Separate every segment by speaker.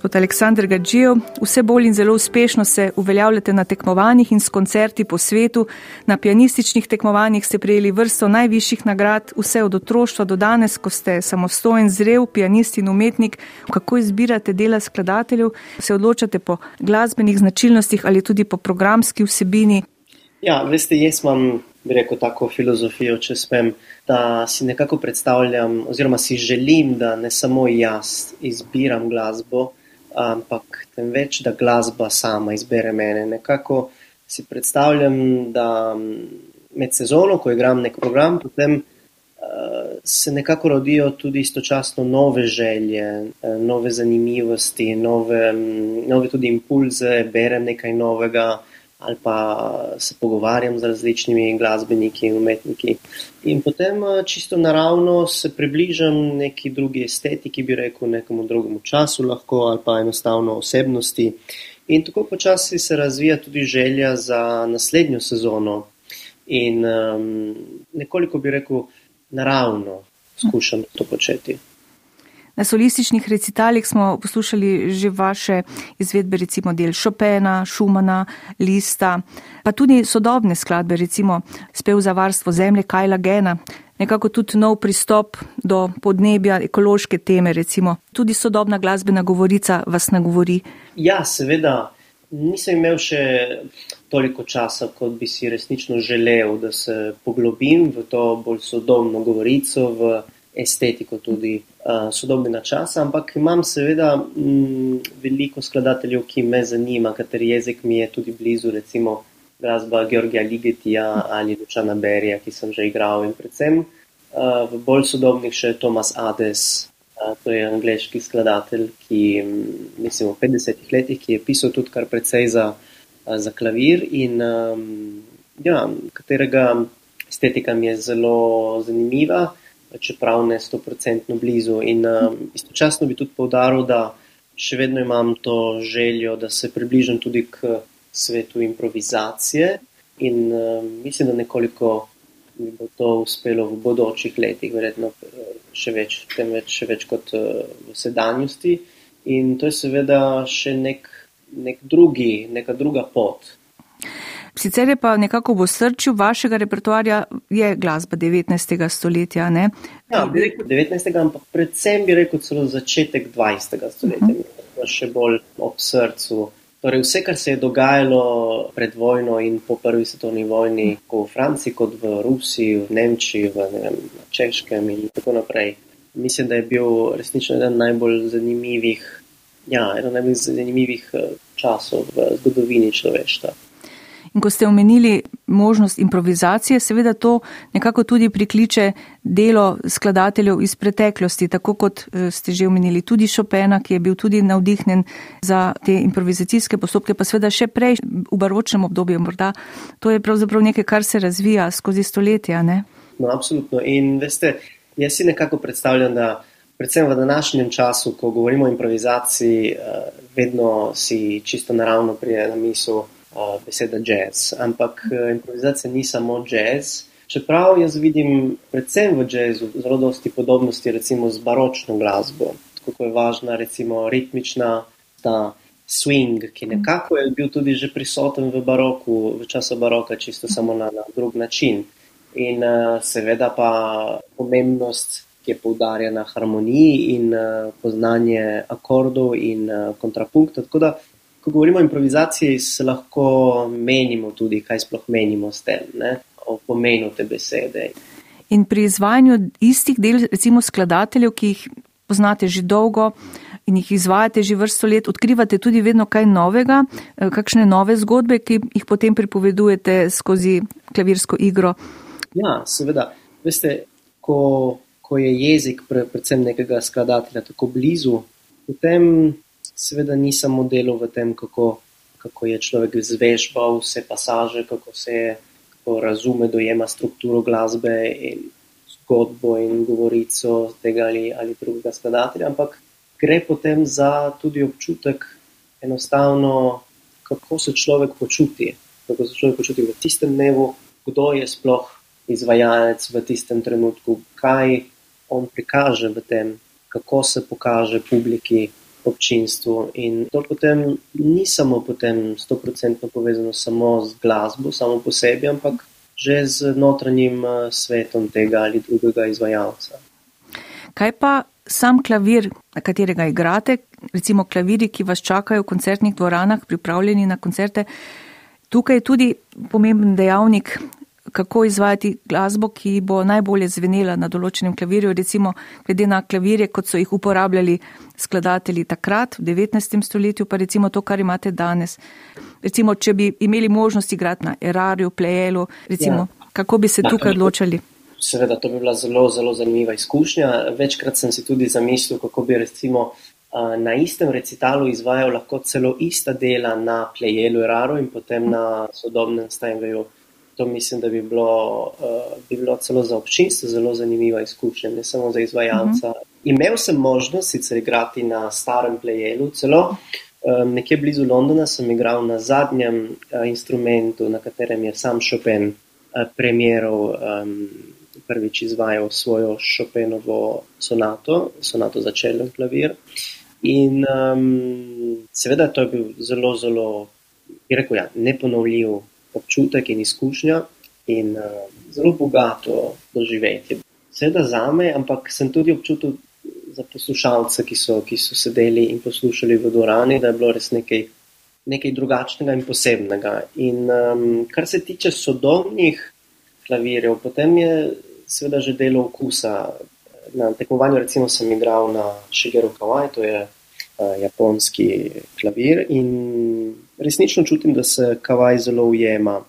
Speaker 1: Gospod Aleksandr Gađijo, vse bolj in zelo uspešno se uveljavljate na tekmovanjih in s koncerti po svetu. Na pianističnih tekmovanjih ste prejeli vrsto najvišjih nagrad, vse od otroštva do danes, ko ste samostojen, zrel pianist in umetnik. Kako izbirate dela skladateljev? Se odločate po glasbenih značilnostih ali tudi po programski vsebini?
Speaker 2: Ja, veste, jaz imam, bi rekel, tako filozofijo, če smem, da si nekako predstavljam, oziroma si želim, da ne samo jaz izbiram glasbo, ampak temveč, da glasba sama izbere mene. Nekako si predstavljam, da med sezono, ko igram nek program, potem uh, se nekako rodijo tudi istočasno nove želje, uh, nove zanimivosti, nove, nove tudi impulze, berem nekaj novega ali pa se pogovarjam z različnimi glasbeniki in umetniki. In potem čisto naravno se približam neki drugi estetiki, bi rekel, nekomu drugemu času lahko ali pa enostavno osebnosti. In tako počasi se razvija tudi želja za naslednjo sezono. In um, nekoliko bi rekel, naravno skušam to početi.
Speaker 1: Na solističnih recitalih smo poslušali že vaše izvedbe, recimo del Chopina, Schumana, Lista, pa tudi sodobne skladbe, recimo spev za varstvo zemlje Kajla Gena. Nekako tudi nov pristop do podnebja, ekološke teme, recimo tudi sodobna glasbena govorica vas nagovori.
Speaker 2: Ja, seveda, nisem imel še toliko časa, kot bi si resnično želel, da se poglobim v to bolj sodobno govorico, v estetiko tudi uh, sodobnega časa, ampak imam seveda m, mm, veliko skladateljev, ki me zanima, kateri jezik mi je tudi blizu, recimo glasba Georgija Ligetija ali Lučana Berija, ki sem že igral in predvsem uh, v bolj sodobnih še Tomas Ades, uh, to je angliški skladatelj, ki mislim v 50-ih letih, ki je pisal tudi kar precej za, uh, za klavir in um, ja, katerega estetika mi je zelo zanimiva čeprav ne stoprocentno blizu. In um, istočasno bi tudi povdaril, da še vedno imam to željo, da se približam tudi k svetu improvizacije in um, mislim, da nekoliko mi bo to uspelo v bodočih letih, verjetno uh, še več, temveč še več kot uh, v sedanjosti. In to je seveda še nek, nek drugi, neka druga pot.
Speaker 1: Sicer je pa nekako v srčju vašega repertoarja je glasba 19. stoletja. Ne?
Speaker 2: Ja, bi rekel 19. ampak predvsem bi rekel celo začetek 20. stoletja, uh -huh. pa še bolj ob srcu. Torej, vse, kar se je dogajalo pred vojno in po prvi svetovni vojni, tako v Franciji, kot v Rusiji, v Nemčiji, v vem, Češkem in tako naprej. Mislim, da je bil resnično eden najbolj zanimivih, ja, eden najbolj zanimivih eh, časov v zgodovini človeštva.
Speaker 1: In ko ste omenili možnost improvizacije, seveda to nekako tudi prikliče delo skladateljev iz preteklosti, tako kot eh, ste že omenili tudi Chopina, ki je bil tudi navdihnen za te improvizacijske postopke, pa seveda še prej v baročnem obdobju morda. To je pravzaprav nekaj, kar se razvija skozi stoletja. Ne?
Speaker 2: No, absolutno. In veste, jaz si nekako predstavljam, da predvsem v današnjem času, ko govorimo o improvizaciji, eh, vedno si čisto naravno prije na misel beseda jazz. Ampak uh, improvizacija ni samo jazz. Čeprav jaz vidim predvsem v jazzu zelo dosti podobnosti recimo z baročno glasbo, kako je važna recimo ritmična ta swing, ki nekako je bil tudi že prisoten v baroku, v času baroka, čisto samo na, na drug način. In uh, seveda pa pomembnost, ki je poudarjena harmoniji in uh, poznanje akordov in uh, kontrapunktov. Tako da ko govorimo o improvizaciji, se lahko menimo tudi, kaj sploh menimo s tem, ne? o pomenu te besede.
Speaker 1: In pri izvajanju istih del, recimo skladateljev, ki jih poznate že dolgo in jih izvajate že vrsto let, odkrivate tudi vedno kaj novega, eh, kakšne nove zgodbe, ki jih potem pripovedujete skozi klavirsko igro.
Speaker 2: Ja, seveda. Veste, ko, ko je jezik, predvsem nekega skladatelja, tako blizu, potem seveda ni samo delo v tem, kako, kako je človek zvežbal vse pasaže, kako se je, kako razume, dojema strukturo glasbe in zgodbo in govorico tega ali, ali drugega skladatelja, ampak gre potem za tudi občutek enostavno, kako se človek počuti, kako se človek počuti v tistem dnevu, kdo je sploh izvajalec v tistem trenutku, kaj on prikaže v tem, kako se pokaže publiki, občinstvu. In to potem ni samo potem 100% povezano samo z glasbo, samo po sebi, ampak že z notranjim eh, svetom tega ali drugega izvajalca.
Speaker 1: Kaj pa sam klavir, na katerega igrate, recimo klaviri, ki vas čakajo v koncertnih dvoranah, pripravljeni na koncerte, tukaj je tudi pomemben dejavnik kako izvajati glasbo, ki bo najbolje zvenela na določenem klavirju, recimo glede na klavirje, kot so jih uporabljali skladatelji takrat, v 19. stoletju, pa recimo to, kar imate danes. Recimo, če bi imeli možnost igrati na Erarju, Plejelu, recimo, ja. kako bi se tukaj odločali?
Speaker 2: Seveda, to bi bila zelo, zelo zanimiva izkušnja. Večkrat sem si tudi zamislil, kako bi recimo na istem recitalu izvajal lahko celo ista dela na Plejelu, Eraru in potem na sodobnem Steinwayu to mislim, da bi bilo, uh, bi bilo celo za občinstvo zelo zanimiva izkušnja, ne samo za izvajalca. Uh -huh. Imel sem možnost sicer igrati na starem plejelu, celo um, nekje blizu Londona sem igral na zadnjem uh, instrumentu, na katerem je sam Chopin uh, premjeral. Um, Prvič izvajal svojo Chopinovo sonato, sonato za čelen klavir. In um, seveda, to je bil zelo, zelo, bi rekel, ja, neponovljiv občutek in izkušnja in uh, zelo bogato doživetje. Seveda za me, ampak sem tudi občutil za poslušalce, ki so, ki so sedeli in poslušali v dvorani, da je bilo res nekaj, nekaj drugačnega in posebnega. In um, kar se tiče sodobnih klavirjev, potem je seveda že delo okusa. Na tekmovanju recimo sem igral na Shigeru Kawai, to je uh, japonski klavir in resnično čutim, da se kavaj zelo ujema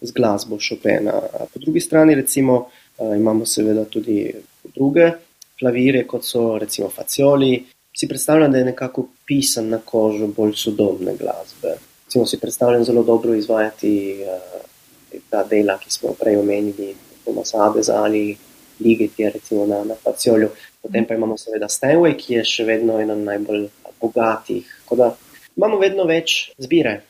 Speaker 2: z glasbo Chopina. Po drugi strani recimo imamo seveda tudi druge klavire, kot so recimo Facioli. Si predstavljam, da je nekako pisan na kožo bolj sodobne glasbe. Recimo si predstavljam zelo dobro izvajati ta dela, ki smo prej omenili, Tomas Adeza ali Ligeti, recimo na, na Faciolju. Potem pa imamo seveda Steinway, ki je še vedno ena najbolj bogatih. Koda, imamo vedno več zbire.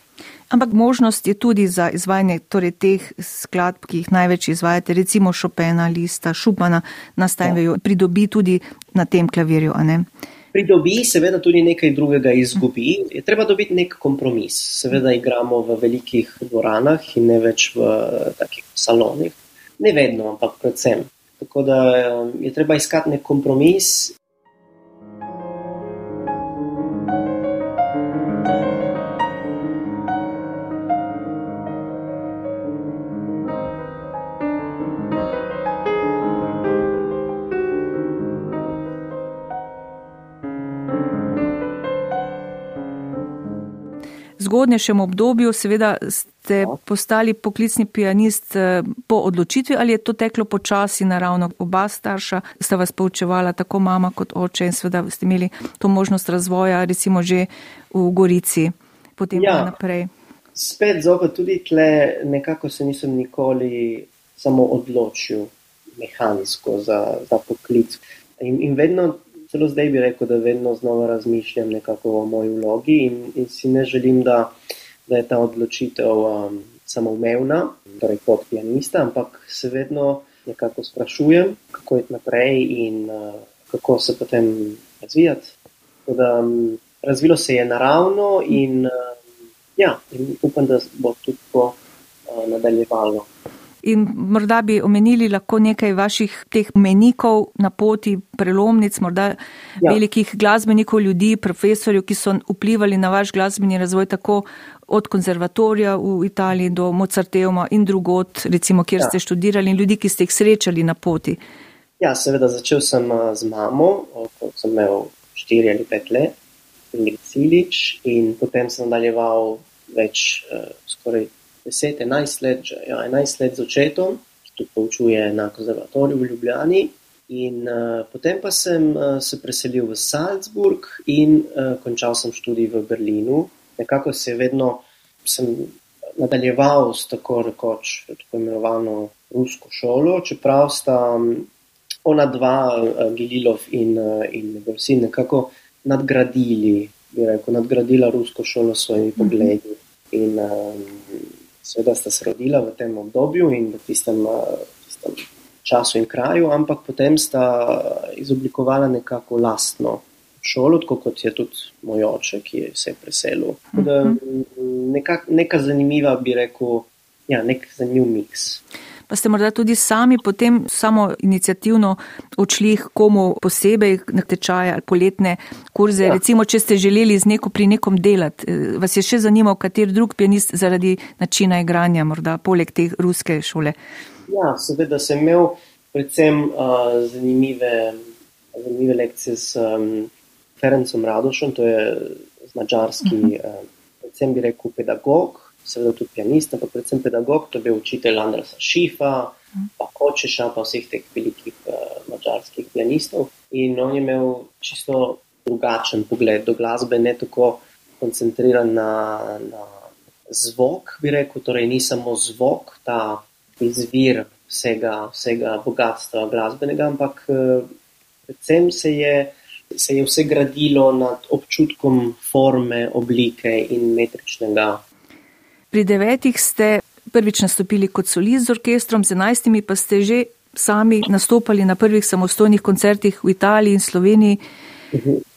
Speaker 1: Ampak možnost je tudi za izvajanje torej, teh skladb, ki jih največ izvajate, recimo Chopina, Lista, Šupana, nastajajo, ja. pridobi tudi na tem klavirju.
Speaker 2: Pridobi, seveda tudi nekaj drugega izgubi. Je treba dobiti nek kompromis. Seveda igramo v velikih dvoranah in ne več v takih salonih. Ne vedno, ampak predvsem. Tako da je treba iskati nek kompromis
Speaker 1: zgodnejšem obdobju, seveda ste postali poklicni pianist eh, po odločitvi ali je to teklo počasi naravno? Oba starša sta vas poučevala, tako mama kot oče in seveda ste imeli to možnost razvoja, recimo že v Gorici, potem ja. naprej.
Speaker 2: Spet zopet tudi tle nekako se nisem nikoli samo odločil mehansko za, za poklic. In, in vedno celo zdaj bi rekel, da vedno znova razmišljam nekako o moji vlogi in, in si ne želim, da, da je ta odločitev um, samoumevna, torej kot pianista, ampak se vedno nekako sprašujem, kako je naprej in uh, kako se potem razvijati. Da, um, razvilo se je naravno in, uh, ja, in upam, da bo tudi to uh, nadaljevalo.
Speaker 1: In morda bi omenili lahko nekaj vaših teh menikov na poti, prelomnic, morda ja. velikih glasbenikov, ljudi, profesorjev, ki so vplivali na vaš glasbeni razvoj tako od konzervatorija v Italiji do Mozarteuma in drugot, recimo, kjer ja. ste študirali in ljudi, ki ste jih srečali na poti.
Speaker 2: Ja, seveda začel sem z mamo, ko sem imel štiri ali pet let, Ingrid Silič, in potem sem nadaljeval več, skoraj 10, 11 let, ja, 11 let z očetom, ki tudi poučuje na konzervatoriju v Ljubljani. In uh, potem pa sem uh, se preselil v Salzburg in uh, končal sem študij v Berlinu. Nekako se je vedno nadaljeval s tako rekoč, tako imenovano rusko šolo, čeprav sta um, ona dva, uh, Gililov in, uh, in Gorsin, nekako nadgradili, bi rekel, nadgradila rusko šolo s svojimi pogledi. In, um, seveda sta se rodila v tem obdobju in v tistem, eh, tistem času in kraju, ampak potem sta izoblikovala nekako lastno šolo, tako kot je tudi moj oče, ki je se preselil. Da, mhm. neka, neka zanimiva, bi rekel, ja, nek zanimiv miks.
Speaker 1: Pa ste morda tudi sami potem samo inicijativno odšli komu posebej na tečaje ali poletne kurze. Ja. Recimo, če ste želeli z neko pri nekom delati, eh, vas je še zanimal, kater drug pianist zaradi načina igranja, morda poleg te ruske šole.
Speaker 2: Ja, seveda sem imel predvsem uh, zanimive, zanimive lekcije s um, Ferencem Radošem, to je z mačarski, uh -huh. uh, predvsem bi rekel pedagog, seveda tudi pianist, ampak predvsem pedagog, to je učitelj Andrasa Šifa, pa Kočeša, pa vseh teh velikih uh, mačarskih pianistov. In on je imel čisto drugačen pogled do glasbe, ne tako koncentriran na, na zvok, bi rekel, torej ni samo zvok, ta izvir vsega, vsega bogatstva glasbenega, ampak uh, predvsem se je se je vse gradilo nad občutkom forme, oblike in metričnega.
Speaker 1: Pri devetih ste prvič nastopili kot solist z orkestrom, z enajstimi pa ste že sami nastopali na prvih samostojnih koncertih v Italiji in Sloveniji.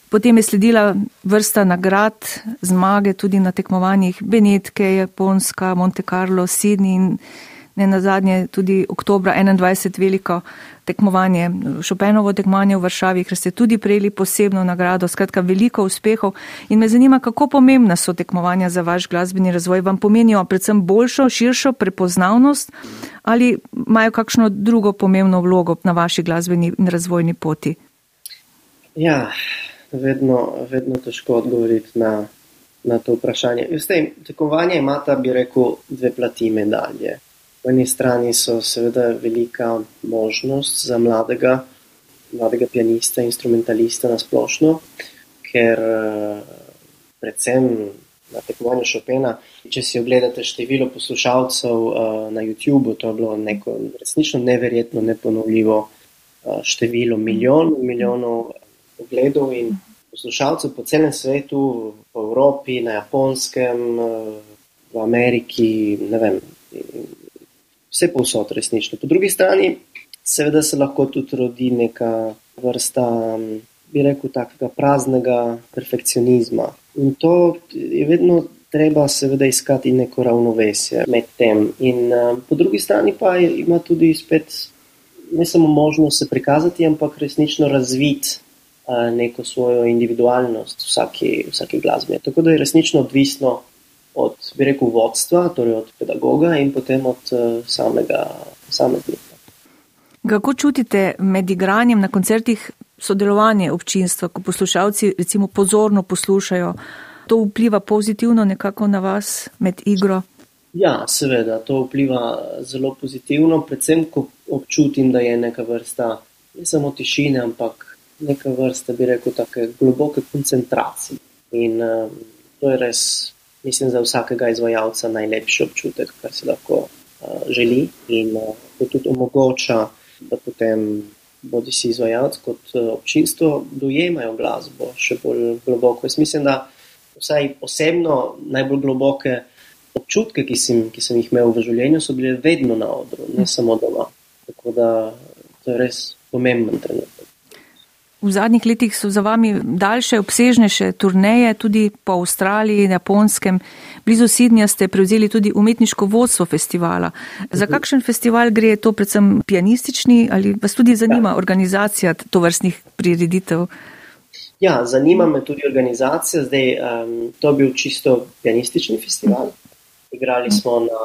Speaker 1: Potem je sledila vrsta nagrad, zmage tudi na tekmovanjih Benetke, Japonska, Monte Carlo, Sydney in ne na zadnje tudi oktobra 21 veliko tekmovanje, Šopenovo tekmovanje v Varšavi, ker ste tudi prejeli posebno nagrado, skratka veliko uspehov. In me zanima, kako pomembna so tekmovanja za vaš glasbeni razvoj. Vam pomenijo predvsem boljšo, širšo prepoznavnost ali imajo kakšno drugo pomembno vlogo na vaši glasbeni in razvojni poti?
Speaker 2: Ja, vedno, vedno težko odgovoriti na, na to vprašanje. Veste, tekmovanje imata, bi rekel, dve plati medalje. Po eni strani so seveda velika možnost za mladega, mladega pianista, instrumentalista na splošno, ker eh, predvsem na tekmovanju Chopina, če si ogledate število poslušalcev eh, na YouTubu, to je bilo neko resnično neverjetno, neponovljivo eh, število milijonov, milijonov ogledov in poslušalcev po celem svetu, po Evropi, na Japonskem, v Ameriki, ne vem vse povsod resnično. Po drugi strani, seveda se lahko tudi rodi neka vrsta, bi rekel, takega praznega perfekcionizma. In to je vedno treba, seveda, iskati neko ravnovesje med tem. In uh, po drugi strani pa ima tudi spet ne samo možnost se prikazati, ampak resnično razviti. Neko svojo individualnost vsake, vsake glasbe. Tako da je resnično odvisno od, bi rekel, vodstva, torej od pedagoga in potem od uh, samega posameznika.
Speaker 1: Kako čutite med igranjem na koncertih sodelovanje občinstva, ko poslušalci recimo pozorno poslušajo, to vpliva pozitivno nekako na vas med igro?
Speaker 2: Ja, seveda, to vpliva zelo pozitivno, predvsem, ko občutim, da je neka vrsta ne samo tišine, ampak neka vrsta, bi rekel, tako globoke koncentracije. In um, to je res mislim, za vsakega izvajalca najlepši občutek, kar se lahko uh, želi in uh, to tudi omogoča, da potem bodi si izvajalec kot uh, občinstvo dojemajo glasbo še bolj globoko. Jaz mislim, da vsaj osebno najbolj globoke občutke, ki sem, ki sem jih imel v življenju, so bile vedno na odru, ne samo doma. Tako da to je res pomemben trenutek.
Speaker 1: V zadnjih letih so za vami daljše, obsežnejše turneje, tudi po Avstraliji, Japonskem. Blizu Sidnja ste prevzeli tudi umetniško vodstvo festivala. Za kakšen festival gre to, predvsem pianistični, ali vas tudi zanima ja. organizacija tovrstnih prireditev?
Speaker 2: Ja, zanima me tudi organizacija. Zdaj, um, to je bil čisto pianistični festival. Igrali smo na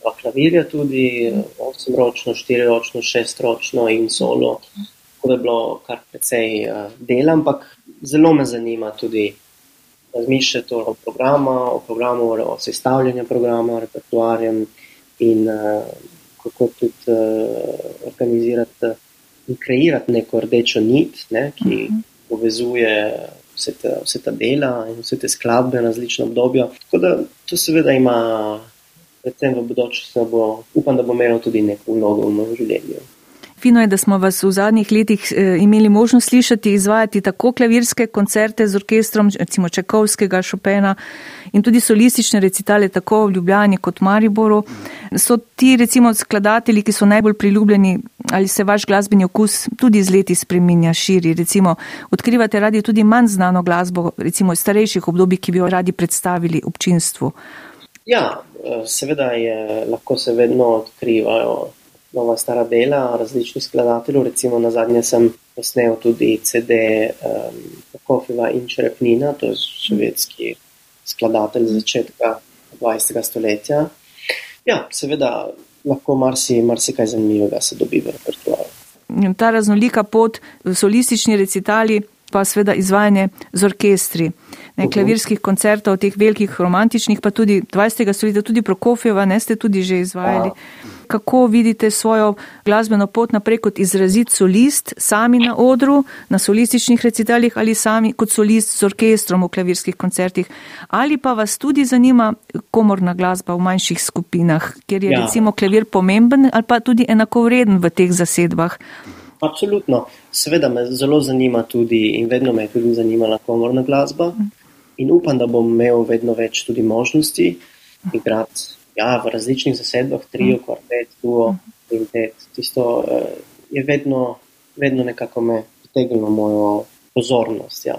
Speaker 2: dva klavirja, tudi osemročno, štiriročno, šestročno in solo. Tako da je bilo kar precej uh, dela, ampak zelo me zanima tudi razmišljati o programu, o programu, o sestavljanju programa, repertoarjem in uh, kako tudi uh, organizirati in kreirati neko rdečo nit, ne, ki uh mhm. -huh. povezuje vse, te, vse ta dela in vse te skladbe na različne obdobja. Tako da to seveda ima, predvsem v bodočnosti, upam, da bo imelo tudi neko vlogo v mojem življenju.
Speaker 1: Fino je, da smo vas v zadnjih letih eh, imeli možnost slišati izvajati tako klavirske koncerte z orkestrom, recimo Čekovskega, Šopena in tudi solistične recitale tako v Ljubljani kot Mariboru. So ti recimo skladatelji, ki so najbolj priljubljeni ali se vaš glasbeni okus tudi z leti spreminja, širi, recimo odkrivate radi tudi manj znano glasbo, recimo iz starejših obdobij, ki bi jo radi predstavili občinstvu?
Speaker 2: Ja, eh, seveda je, lahko se vedno odkrivajo nova stara dela različnih skladateljev. Recimo na zadnje sem posnel tudi CD um, Kofiva in Čerepnina, to je švedski skladatelj začetka 20. stoletja. Ja, seveda lahko marsikaj marsi zanimivega se dobi v repertoaru.
Speaker 1: Ta raznolika pot, solistični recitali, pa seveda izvajanje z orkestri ne, klavirskih koncertov, teh velikih romantičnih, pa tudi 20. stoletja, tudi Prokofjeva, ne ste tudi že izvajali. Kako vidite svojo glasbeno pot naprej kot izrazit solist, sami na odru, na solističnih recitalih ali sami kot solist z orkestrom v klavirskih koncertih? Ali pa vas tudi zanima komorna glasba v manjših skupinah, kjer je ja. recimo klavir pomemben ali pa tudi enakovreden v teh zasedbah?
Speaker 2: Absolutno. Seveda me zelo zanima tudi in vedno me je tudi zanimala komorna glasba. In upam, da bom imel vedno več tudi možnosti igrati ja, v različnih zasedbah, trio, kvartet, duo, quintet. Tisto uh, je vedno, vedno nekako me pritegnilo mojo pozornost. Ja.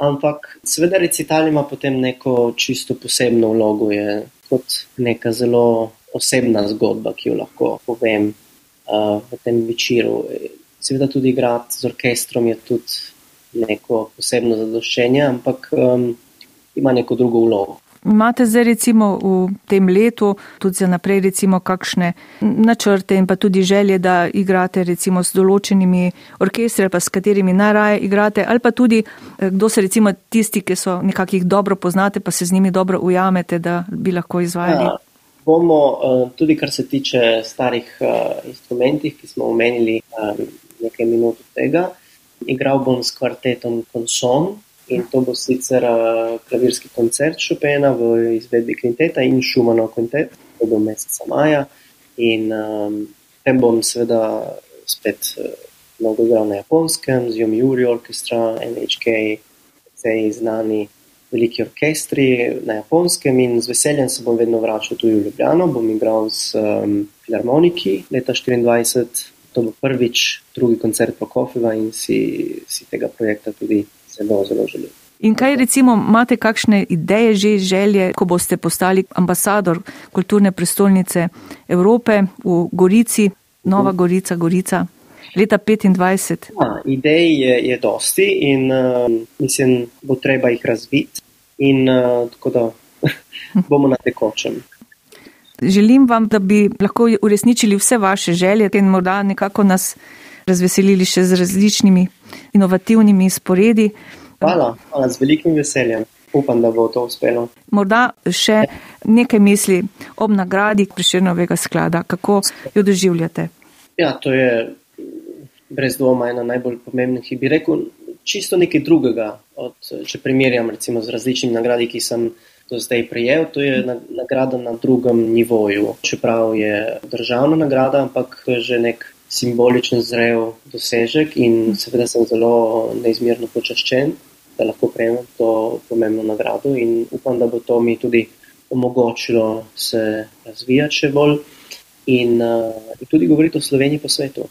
Speaker 2: Ampak, seveda, recital ima potem neko čisto posebno vlogo, je kot neka zelo osebna zgodba, ki jo lahko povem uh, v tem večeru. Seveda, tudi igrati z orkestrom je tudi neko posebno zadoščenje, ampak um, ima neko drugo vlogo.
Speaker 1: Imate zdaj recimo v tem letu tudi za naprej recimo kakšne načrte in pa tudi želje, da igrate recimo s določenimi orkestri ali pa s katerimi najraje igrate ali pa tudi eh, kdo so recimo tisti, ki so nekakih dobro poznate pa se z njimi dobro ujamete, da bi lahko izvajali. Ja,
Speaker 2: bomo eh, tudi kar se tiče starih uh, instrumentih, ki smo omenili nekaj minut tega, igral bom s kvartetom Conson. In to bo sicer uh, klavirski koncert Chopina v izvedbi kvinteta in Schumannov kvintet, to bo meseca maja. In um, tem bom seveda spet uh, mnogo igral na japonskem, z Yomiuri Orchestra, NHK, vsej znani veliki orkestri na japonskem in z veseljem se bom vedno vračal tudi v Ljubljano. Bom igral z um, Filharmoniki leta 2024, to bo prvič, drugi koncert Prokofjeva in si, si tega projekta tudi zelo, zelo želim.
Speaker 1: In kaj recimo imate kakšne ideje, že želje, ko boste postali ambasador kulturne prestolnice Evrope v Gorici, Nova Gorica, Gorica, leta 25?
Speaker 2: Ja, idej je, je dosti in uh, mislim, bo treba jih razviti in uh, tako da bomo na tekočem.
Speaker 1: Želim vam, da bi lahko uresničili vse vaše želje in morda nekako nas razveselili še z različnimi inovativnimi sporedi.
Speaker 2: Hvala, hvala z velikim veseljem. Upam, da bo to uspelo.
Speaker 1: Morda še nekaj misli ob nagradi Priširnovega sklada. Kako jo doživljate?
Speaker 2: Ja, to je brez dvoma ena najbolj pomembnih. Bi rekel čisto nekaj drugega, od, če primerjam recimo z različnimi nagradi, ki sem do zdaj prijel. To je nagrada na drugem nivoju. Čeprav je državna nagrada, ampak že nek simboličen zrel dosežek in seveda sem zelo neizmerno počaščen, da lahko prejmem to pomembno nagrado in upam, da bo to mi tudi omogočilo se razvijati še bolj in, uh, in tudi govoriti o Sloveniji po svetu.